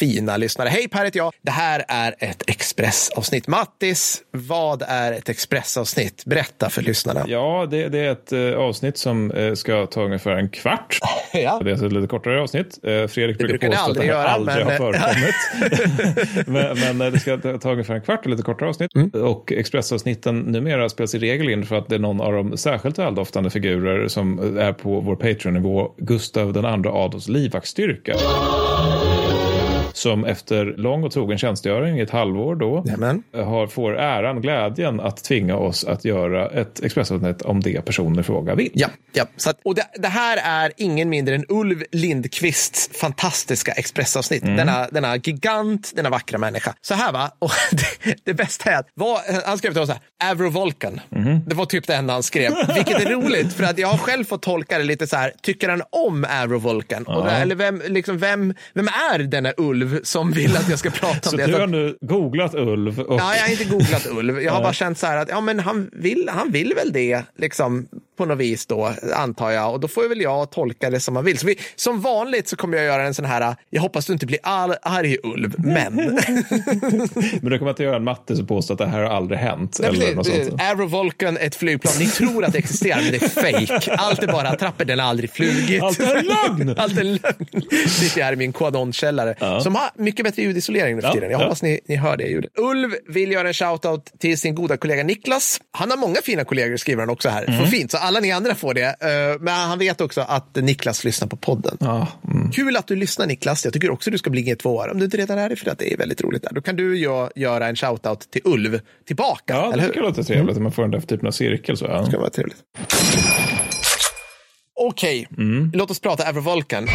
fina lyssnare. Hej, Per heter jag. Det här är ett Expressavsnitt. Mattis, vad är ett Expressavsnitt? Berätta för lyssnarna. Ja, det, det är ett uh, avsnitt som uh, ska ta ungefär en kvart. ja. Det är ett lite kortare avsnitt. Uh, Fredrik det brukar påstå att det här göra, aldrig men... har förekommit. men, men det ska ta ungefär en kvart och lite kortare avsnitt. Mm. Och Expressavsnitten numera spelas i regel in för att det är någon av de särskilt väldoftande figurer som är på vår Patreon-nivå, Gustav den andra Adolfs livvaktsstyrka som efter lång och trogen tjänstgöring i ett halvår då har, får äran, glädjen att tvinga oss att göra ett Expressavsnitt om det personen i fråga vill. Ja, ja. Så att, och det, det, här är ingen mindre än Ulf Lindqvists fantastiska Expressavsnitt. Mm. Denna, denna gigant, denna vackra människa. Så här va, och det, det bästa är att vad, han skrev till oss här, Avro Volcan. Mm. Det var typ det enda han skrev, vilket är roligt för att jag har själv fått tolka det lite så här, tycker han om Avro Volcan? Ja. Och, eller vem, liksom, vem, vem är denna Ulv som vill att jag ska prata om så det. Så du har nu googlat Ulv? Och... Ja, jag har inte googlat Ulv. Jag har bara känt så här att ja, men han, vill, han vill väl det, liksom, på något vis då, antar jag. Och då får väl jag tolka det som man vill. Så vi, som vanligt så kommer jag göra en sån här, jag hoppas du inte blir all, arg Ulv, men. men du kommer inte göra en matte som påstår att det här har aldrig hänt? Nej, eller något sånt. Aero Vulcan, ett flygplan. Ni tror att det existerar, men det är fake. Allt är bara trappor, den har aldrig flugit. Allt är lögn! Allt är lögn. Sitter jag här i min Quadon-källare. Ja. Som har mycket bättre ljudisolering nu för tiden. Jag ja. hoppas ni, ni hör det ljudet. Ulv vill göra en shoutout till sin goda kollega Niklas. Han har många fina kollegor, skriver han också här. Mm. För fint, så alla ni andra får det. Uh, men han vet också att Niklas lyssnar på podden. Ja. Mm. Kul att du lyssnar Niklas. Jag tycker också du ska bli G2 om du inte redan är det, för att det är väldigt roligt där. Då kan du ju göra en shoutout till Ulv tillbaka. Ja, det skulle låta trevligt. Mm. Man får den där typen av cirkel. Så, ja. Det ska vara trevligt. Okej, okay. mm. låt oss prata Evervolcan.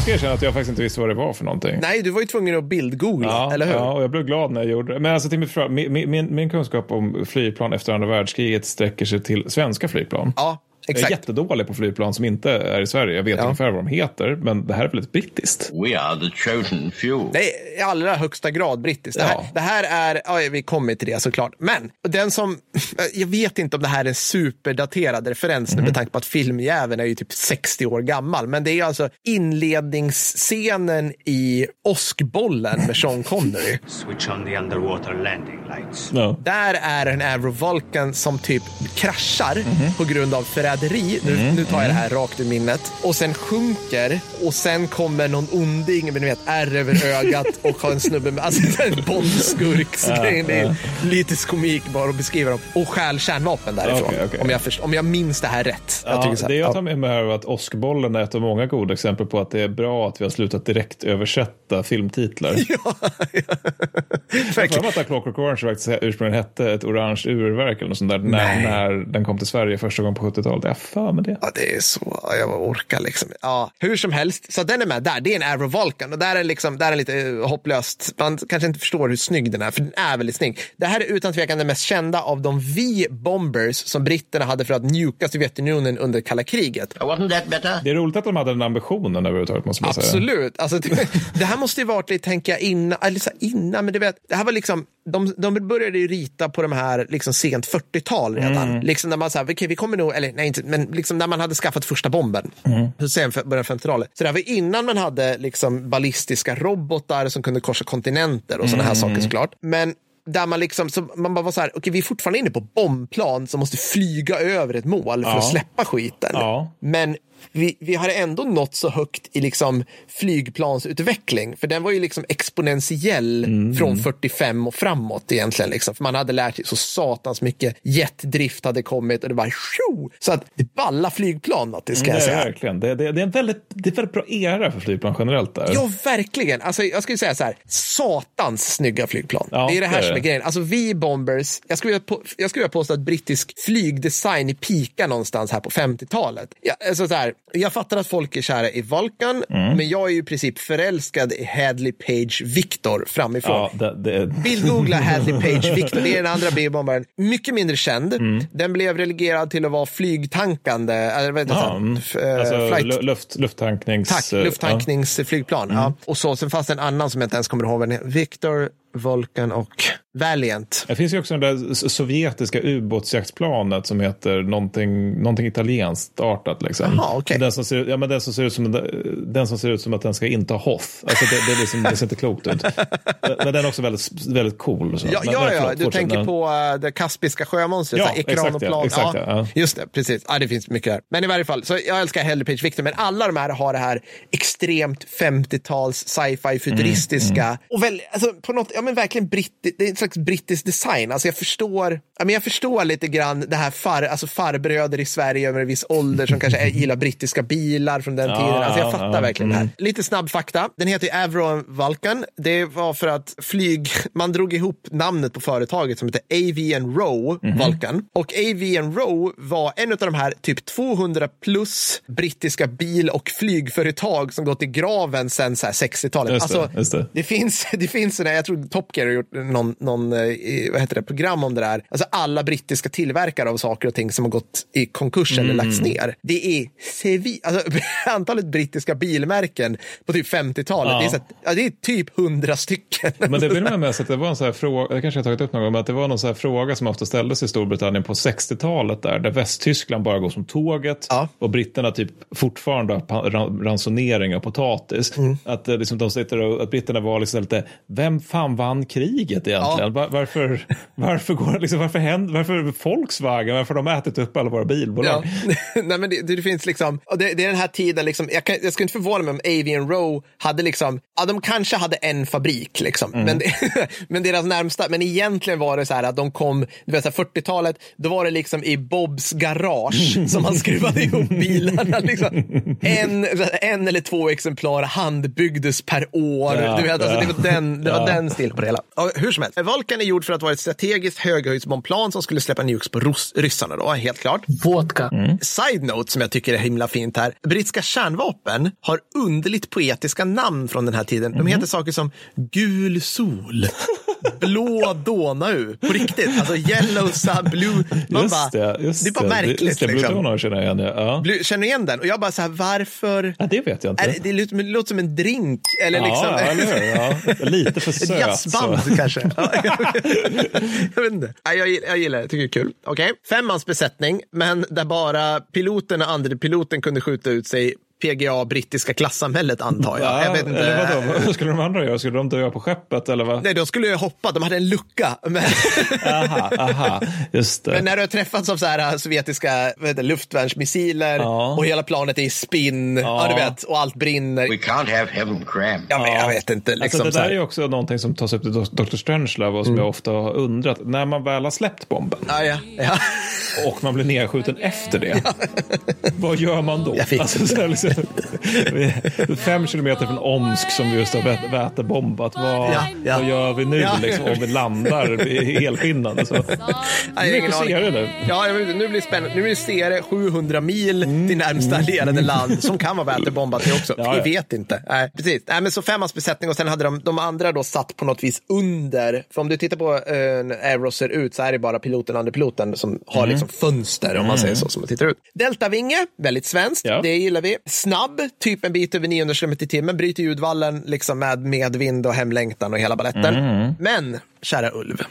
Jag ska erkänna att jag faktiskt inte visste vad det var för någonting. Nej, du var ju tvungen att bildgoogla, ja, eller hur? Ja, och jag blev glad när jag gjorde det. Men alltså till mitt min, min, min kunskap om flygplan efter andra världskriget sträcker sig till svenska flygplan. Ja, Exakt. Jag är jättedålig på flygplan som inte är i Sverige. Jag vet ja. ungefär vad de heter, men det här är väldigt brittiskt. We are the chosen few. Det är i allra högsta grad brittiskt. Det, här, det här är, ja, vi kommer till det såklart. Men den som, jag vet inte om det här är en superdaterad referens mm. med tanke på att filmjäveln är ju typ 60 år gammal. Men det är alltså inledningsscenen i Åskbollen med Sean Connery. Switch on the underwater landing lights. No. Där är en Avro Vulcan som typ kraschar mm på grund av förräderi förräderi. Nu, mm, nu tar jag det här rakt ur minnet. Och sen sjunker och sen kommer någon onding med ni vet, ärr över ögat och har en snubbe med, alltså en bondskurksgrej. Det är lite komik bara att beskriva dem. Och stjäl kärnvapen därifrån. Okay, okay. Om, jag först, om jag minns det här rätt. Ja, jag det jag tar med mig här är att Åskbollen är ett av många goda exempel på att det är bra att vi har slutat direkt översätta filmtitlar. ja, ja. Jag tror att Clockwork Orange faktiskt ursprungligen hette ett orange urverk eller något sånt där när, när den kom till Sverige första gången på 70-talet jag för med det. Ja, det är så. Jag orkar liksom. Ja, hur som helst. Så den är med där. Det är en Arrow Vulcan och där är, liksom, där är lite eh, hopplöst. Man kanske inte förstår hur snygg den är, för den är väldigt snygg. Det här är utan tvekan den mest kända av de V-bombers som britterna hade för att njuka Sovjetunionen under kalla kriget. Det är roligt att de hade den ambitionen överhuvudtaget, måste man säga. Absolut. Alltså, det, det här måste ju varit lite, tänker jag, innan, eller så innan, men du vet, det här var liksom de, de började ju rita på de här liksom sent 40-tal redan. Mm. Liksom när man sa, okay, vi kommer nog, eller nej inte, men liksom när man hade skaffat första bomben. Mm. Sen början 50-talet. Så det var innan man hade liksom ballistiska robotar som kunde korsa kontinenter och sådana här mm. saker såklart. Men där man liksom, man bara var så här, okej okay, vi är fortfarande inne på bombplan som måste flyga över ett mål för ja. att släppa skiten. Ja. Men vi, vi har ändå nått så högt i liksom flygplansutveckling, för den var ju liksom exponentiell mm. från 45 och framåt egentligen. Liksom. För man hade lärt sig så satans mycket. Jetdrift hade kommit och det var tjo! Så att det är balla flygplan, Matti, ska mm, jag säga. Verkligen. Det, det, det, är en väldigt, det är väldigt bra era för flygplan generellt. Där. Ja, verkligen. Alltså, jag skulle säga så här, satans snygga flygplan. Ja, det är det här det är som är grejen. Alltså, vi bombers, jag skulle, jag skulle vilja påstå att brittisk flygdesign pikar någonstans här på 50-talet. Ja, alltså så här. Jag fattar att folk är kära i Vulcan, Mm. men jag är ju i princip förälskad i Hadley Page Victor framifrån. Ja, det, det, Bildgoogla Hadley Page Victor, det är den andra bilbombaren. Mycket mindre känd. Mm. Den blev relegerad till att vara flygtankande, eller vad heter det? ja, mm. Eh, alltså, flight luft, lufttanknings... Tack, eh, lufttankningsflygplan. Ja. Och så, sen fanns det en annan som jag inte ens kommer ihåg. Victor, Vulcan och Valiant. Det finns ju också det där sovjetiska ubåtsjaktsplanet som heter någonting, någonting italienskt artat. Liksom. Jaha, okej. den, som ser, ja, men den, som ser ut som, den som ser ut som att den ska inta Hoth. Alltså det, det, är liksom, det ser inte klokt ut. Men den är också väldigt, väldigt cool. Så. Ja, Men- ja, ja förlåt, du tänker Ja. på uh, det kaspiska sjömonstret, Ja, här, ekran exakt, och plan. ja, ja. Just det, precis. Ja, det finns mycket där. Men i varje fall, så jag älskar Hadley Page Victor, men alla de här har det här extremt 50-tals sci-fi futuristiska Mm, och väl, alltså, på något, ja men verkligen britt, det är en slags brittisk design. Alltså jag förstår, men jag förstår lite grann det här far, alltså farbröder i Sverige över en viss ålder som kanske gillar brittiska bilar från den Ja, tiden. Alltså jag fattar ja, Mm. verkligen det här. Lite snabb fakta. Den heter Avro Vulcan. Det var för att flyg, man drog ihop namnet på företaget som heter AVN Row. Vulcan. Och AVN Row var en av de här typ 200 plus brittiska bil och flygföretag som gått i graven sedan så här 60-talet. Just det, alltså, det. det finns, det finns sådana, jag tror Top Gear har gjort någon, någon eh, vad heter det, program om det där. Alltså alla brittiska tillverkare av saker och ting som har gått i konkurs eller Mm. lagts ner. Det är sevi, alltså, antalet brittiska bilmärken på typ 50-talet, Ja. det, är så ja, det är typ 100 stycken. Men det vill man med sig att det var en sån här fråga, det kanske jag har tagit upp någon gång, men att det var någon sån här fråga som ofta ställdes i Storbritannien på 60-talet där, där Västtyskland bara går som tåget Ja. och britterna typ fortfarande har ransonering av potatis. Mm. Att, eh, liksom, de sitter och, att britterna var liksom lite, vem fan vann kriget egentligen? Var, varför, varför, går, liksom, varför, händer, varför Volkswagen, varför har de ätit upp alla våra bilbolag? Ja. Nej, men det, det finns liksom, och det, det är den här tiden, liksom, jag, kan, jag skulle inte förvåna mig om Avian Row hade liksom, ja de kanske hade en fabrik liksom, men, det, men deras närmsta, men egentligen var det så här att de kom, du vet så här 40-talet, då var det liksom i Bobs garage som han skruvade ihop bilarna. Liksom. En, en eller två exemplar handbyggdes per år. Ja, du vet, alltså, ja. det var den, det var Ja. den stilen på det hela. Ja, hur som helst, Vulcan är gjord för att vara ett strategiskt höghöjdsbombplan som skulle släppa nukes på ryssarna då, helt klart. Vodka. Side note som jag tycker är himla fint här. Brittiska kärnvapen har underligt poetiska namn från den här tiden. De heter saker som gul sol, blå Donau. På riktigt. Alltså yellow sun, blue. Man Just bara, det, just det är bara märkligt. Just det, Blue liksom. Donor känner jag igen. Ja. Blue, känner du igen den? Och jag bara så här, varför? Ja, det vet jag inte. Är det, låter, det låter som en drink. Eller ja, liksom, eller hur? Ja. Lite för Ett söt. jazzband kanske. Ja, jag vet inte. Jag, jag gillar det, tycker det är kul. Okej, Femmans besättning, men där bara piloten och andre piloten kunde skjuta ut sig PGA, brittiska klassamhället antar jag. Ja, jag vet inte. Eller vadå? Vad skulle de andra göra? Skulle de dö på skeppet eller vad? Nej, de skulle ju hoppa, de hade en lucka. Men, Aha, aha, just det. men när du har träffats av så här äh, sovjetiska det, luftvärnsmissiler Ja. och hela planet är i spinn, ja. du vet, och allt brinner. We can't have heaven crammed. Ja, men jag vet inte. Liksom, alltså, det så där här. är ju också någonting som tas upp i Dr. Strangelove och som jag ofta har undrat. När man väl har släppt bomben ja, ja, ja. och man blir nedskjuten efter det, vad gör man då? Jag vet Alltså, fem kilometer från Omsk som vi just har vät- vätebombat. Vad, Ja, ja. vad gör vi nu Ja. liksom, om vi landar i helskinnande? Så. Nej, ingen aning. nu. Ja, nu blir det spännande. Nu är det 700 mil Mm. till närmsta allierade land som kan vara väterbombat det också. Ja, Vi vet inte. Nej, precis. Nej, men så femmans besättning och sen hade de, de andra då satt på något vis under. För om du tittar på hur en Aero ser ut så är det bara piloten och piloten som har Mm. liksom fönster om man säger så som man tittar ut. Deltavinge, väldigt svenskt. Det gillar vi. Snabb, typ en bit över 900 km i timmen, bryter ljudvallen liksom med medvind och hemlängtan och hela baletten. Mm. Men, kära Ulv,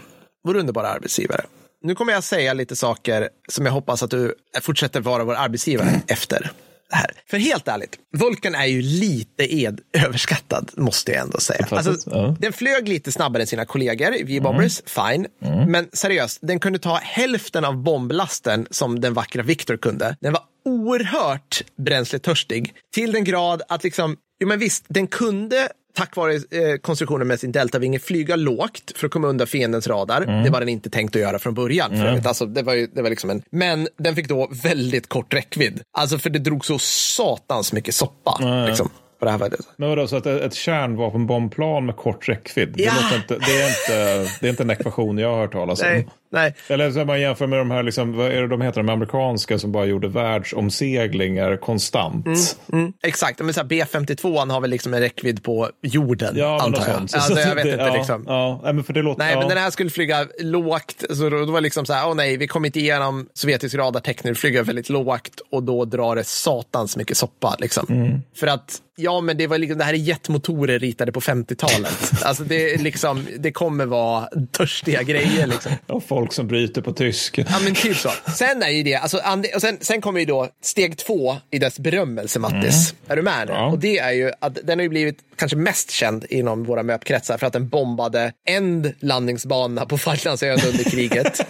vår underbara arbetsgivare. Nu kommer jag säga lite saker som jag hoppas att du fortsätter vara vår arbetsgivare efter det här. För helt ärligt, Vulcan är ju lite ed överskattad, måste jag ändå säga. Alltså, ja. Den flög lite snabbare än sina kollegor i V-bombers, fine. Men seriöst, den kunde ta hälften av bomblasten som den vackra Victor kunde. Den var oerhört bränsletörstig till den grad att liksom, jo men visst, den kunde tack vare eh, konstruktionen med sin deltavinge flyga lågt för att komma undan fiendens radar. Det var den inte tänkt att göra från början. För övrigt. alltså, det var ju, det var liksom en, men den fick då väldigt kort räckvidd. Alltså för det drog så satans mycket soppa. Liksom. På det här faktiskt. Men vadå, så att ett kärnvapenbombplan med kort räckvidd, Ja. det, inte, det, är inte, det är inte en ekvation jag har hört talas om. Nej, nej. Eller så man jämför med de här, liksom, vad är det de heter, de amerikanska som bara gjorde världsomseglingar konstant. Mm, exakt, men så här, B52 har väl liksom en räckvidd på jorden, Ja, antar jag. sånt. Alltså, jag vet det, inte ja, liksom. Ja, nej, men för det låter, Nej, ja. men den här skulle flyga lågt. Så då, då var det liksom så här, åh nej, vi kommer inte igenom sovjetisk radartäckning, vi flyger väldigt lågt och då drar det satans mycket soppa. Liksom. Mm. För att, ja men det var liksom, det här är jetmotorer ritade på 50-talet. alltså det, liksom, det kommer vara törstiga grejer. Liksom. Och folk som bryter på tysk. Ja, men typ så. Sen är ju det, alltså, och sen, sen kommer ju då steg två i dess berömmelse, Mattis. Är du med? Ja. Och det är ju att den har ju blivit kanske mest känd inom våra möpkretsar för att den bombade en landningsbana på Falklandsöarna under kriget.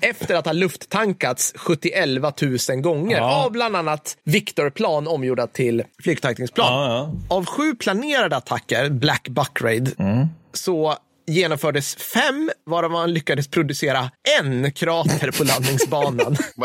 Efter att ha lufttankats 71 000 gånger Ja. av bland annat Victor-plan omgjorda till flygtankningsplan. Ja, Av sju planerade attacker, Black Buck Raid, så genomfördes fem, varav man lyckades producera en krater på landningsbanan.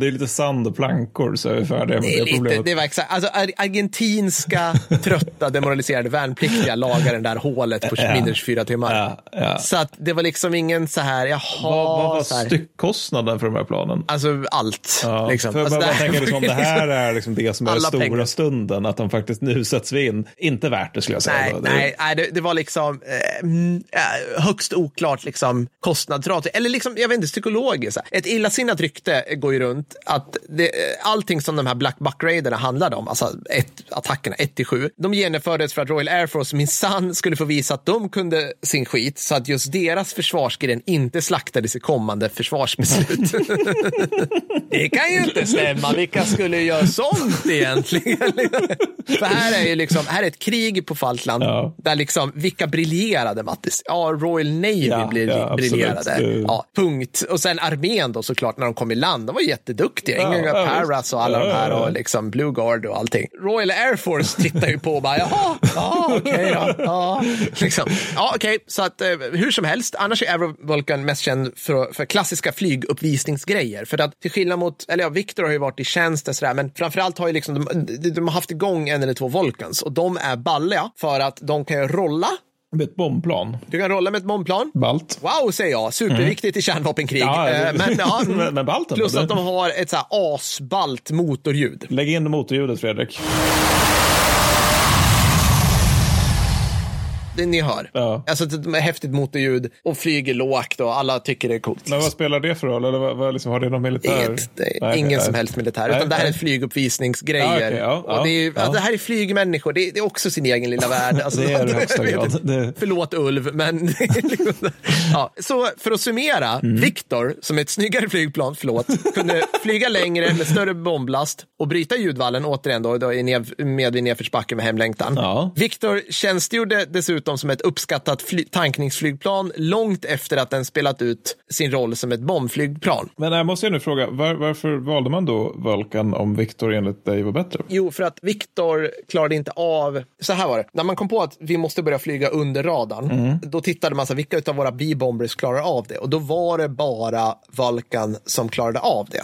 Det är lite sand och plankor så är vi färdiga med Det, det, problemet. det var exakt, alltså ar- argentinska trötta demoraliserade värnpliktiga lagar den där hålet på mindre än 24 timmar. Ja, ja. Så att det var liksom ingen så här, jaha, Vad, vad var så här. styckkostnaden för de här planen? Alltså allt. Ja, liksom. för alltså, man, det tänker liksom, om det här är liksom det som är Alla stora pengar. stunden, att de faktiskt nu sätts vi in. Inte värt det skulle jag säga. Nej. Det- nej, nej det, det var liksom eh, mm, eh, högst oklart liksom, kostnadsrat. Eller liksom, jag vet inte, psykologiskt. Ett illasinnat rykte går ju runt att det, eh, allting som de här Black Buck Raiderna handlade om, alltså ett, attackerna 1-7, de genomfördes för att Royal Air Force minsann skulle få visa att de kunde sin skit så att just deras försvarsgren inte slaktades i kommande försvarsbeslut. det kan ju inte stämma. Vilka skulle göra sånt egentligen? För här är ju liksom, här är ett krig på Falkland Ja. där liksom, vilka briljerade Mattis? Ja, Royal Navy Ja, blir, ja, briljerade. Ja, punkt. Och sen armén då såklart när de kom i land, de var jätteduktiga. Ja, Inga ja, Paras och alla Ja, de här ja, ja. och liksom Blue Guard och allting. Royal Air Force tittar ju på och bara, jaha, ja, okej då. Ja, liksom. ja okej, så att eh, hur som helst, annars är Aerovulcan mest känd för, för klassiska flyguppvisningsgrejer. För att till skillnad mot, eller ja, Victor har ju varit i tjänst och sådär, men framförallt har ju liksom, de, de, de har haft igång en eller två Vulcans och de är balliga för att de kan ju rolla. Med ett bombplan. Du kan rolla med ett bombplan. Balt. Wow, säger jag. Superviktigt i kärnvapenkrig. Ja, Eh, men, ja, mm. Men- men balten då? Plus att de har ett så här asballt motorljud. Lägg in motorljudet Fredrik. Ni hör. Ja. Alltså ett häftigt motorljud och flyger lågt och alla tycker det är coolt. Men vad spelar det för roll? Eller vad, vad, liksom, har det någon militär? Inget, Nej, ingen nej. som helst militär, Nej, utan det här är flyguppvisningsgrejer. Ja, ja, och det, är, ja, det här är flygmänniskor, det det är också sin egen lilla värld. Alltså, Det är det högsta grad. Det- Förlåt Ulv, men... liksom- ja. Så för att summera, Mm. Victor, som är ett snyggare flygplan, förlåt, kunde flyga längre med större bomblast och bryta ljudvallen, återigen då, då med vid nedförsbacke med hemlängtan. Ja. Victor tjänstgjorde dessutom som ett uppskattat fly- tankningsflygplan långt efter att den spelat ut sin roll som ett bombflygplan. Men jag måste jag nu fråga, var, varför valde man då Vulcan om Victor enligt dig var bättre? Jo, för att Victor klarade inte av... Så här var det. När man kom på att vi måste börja flyga under radarn, Mm. då tittade man så här, vilka av våra B-bombers klarar av det? Och då var det bara Vulcan som klarade av det.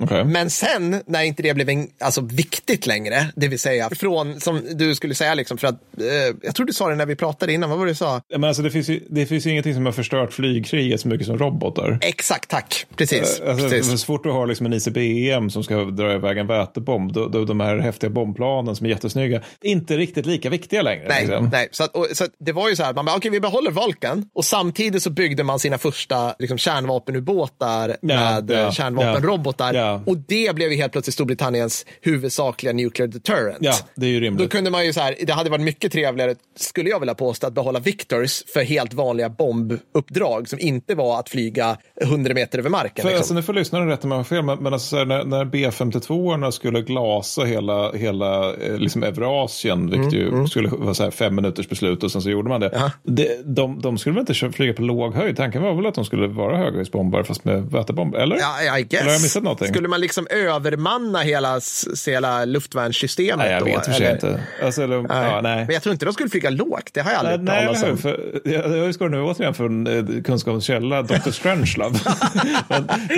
Okej. Men sen, när inte det blev en, alltså, viktigt längre, det vill säga från, som du skulle säga, liksom, för att, eh, jag tror du sa det när vi pratade innan, vad var det du sa? Men alltså, det, finns ju, det finns ju ingenting som har förstört flygkriget så mycket som robotar. Exakt, tack. Precis. Alltså, precis. Så fort du har liksom en ICBM som ska dra iväg en vätebomb, då, då de här häftiga bombplanen som är jättesnygga, inte riktigt lika viktiga längre. Nej, liksom. nej. Så, att, och, så det var ju så här, man bara, okej, vi behåller Vulcan och samtidigt så byggde man sina första liksom, kärnvapenubåtar med ja, eh, kärnvapenrobotar ja. och det blev ju helt plötsligt Storbritanniens huvudsakliga nuclear deterrent. Ja, det är ju Då rimligt. kunde man ju så här, det hade varit mycket trevligare, skulle jag vilja påstå, att behålla Victors för helt vanliga bombuppdrag som inte var att flyga 100 meter över marken. För, liksom. alltså, nu får lyssnarna rätta mig om jag fel, men, men alltså, när, när B52 skulle glasa hela, hela eh, liksom Eurasien, vilket ju skulle vara så här fem minuters beslut och sen så gjorde man det. Ja. det de, de skulle väl inte flyga på låg höjd? Tanken var väl att de skulle vara höghöjdsbombar fast med vätebomb, eller? Ja, I guess. Eller har jag missat någonting? Skulle man liksom övermanna hela, hela luftvärnssystemet Nej, jag då? vet för sig inte. Alltså, eller, ja, nej. Men jag tror inte de skulle flyga ligga lågt. Det har jag aldrig eller hur? om. För, jag, jag utgår nu återigen från eh, kunskapens källa, Dr. Strangelove.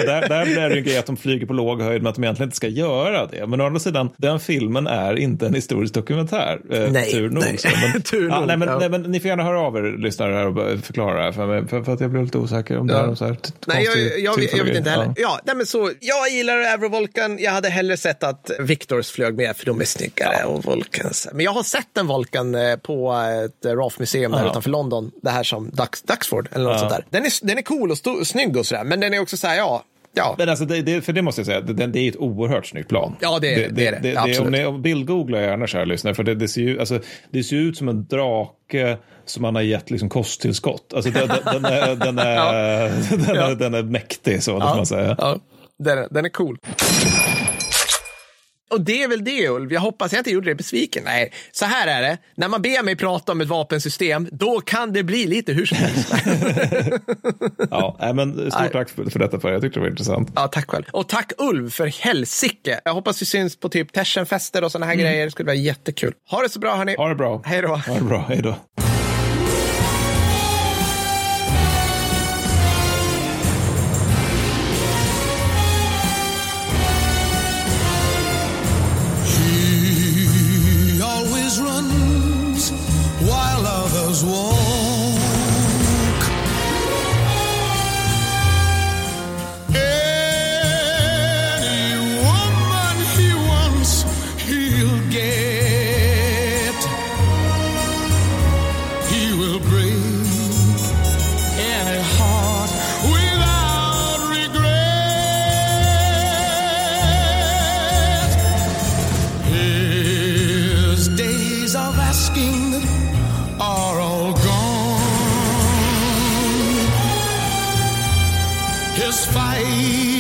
Där, där blir det ju en grej att de flyger på låg höjd, men att de egentligen inte ska göra det. Men å andra sidan, den filmen är inte en historisk dokumentär. Eh, Nej, tur nog. nej. Så, men, Tur ja, nog, nej, men, ja. nej, men ni får gärna höra av er, lyssnare, här och förklara det här för mig. För, för att jag blev lite osäker om det här. Så här Nej, jag, konstig jag, jag, vet inte heller. Ja. nej, men så, jag gillar Avro-Volkan. Jag hade hellre sett att Victors flög med, för de är snyggare. Och Volcans. Men jag har sett en Volkan eh, på ett RAF-museum där Ja. utanför London. Det här som Dux, Duxford eller något Ja. sånt där. Den är, den är cool och snygg och sådär. Men den är också så här, ja. Ja, Men alltså, det, det, för det måste jag säga, det, det är ett oerhört snyggt plan. Ja, det är det. Det är det. Absolut. om ni om bildgooglar gärna, kära lyssnare, för det, det, ser ju, alltså, det ser ut som en drake som man har gett liksom kosttillskott. Alltså, den, den, är, den, är, den, är, den är mäktig, så får man säga. ja den, är- den är cool. Och det är väl det Ulf, jag hoppas jag inte gjorde dig besviken. Nej, så här är det, när man ber mig prata om ett vapensystem, då kan det bli lite hur som helst. Ja, nej, men stort Nej. tack för, för detta, för jag tyckte det var intressant. Ja, tack själv. Och tack Ulf för helsike. Jag hoppas vi syns på typ Tersenfester och sådana här grejer. Det skulle vara jättekul. Ha det så bra hörni. Ha det bra. Hej då. Ha det bra, hej då. was warm. Fight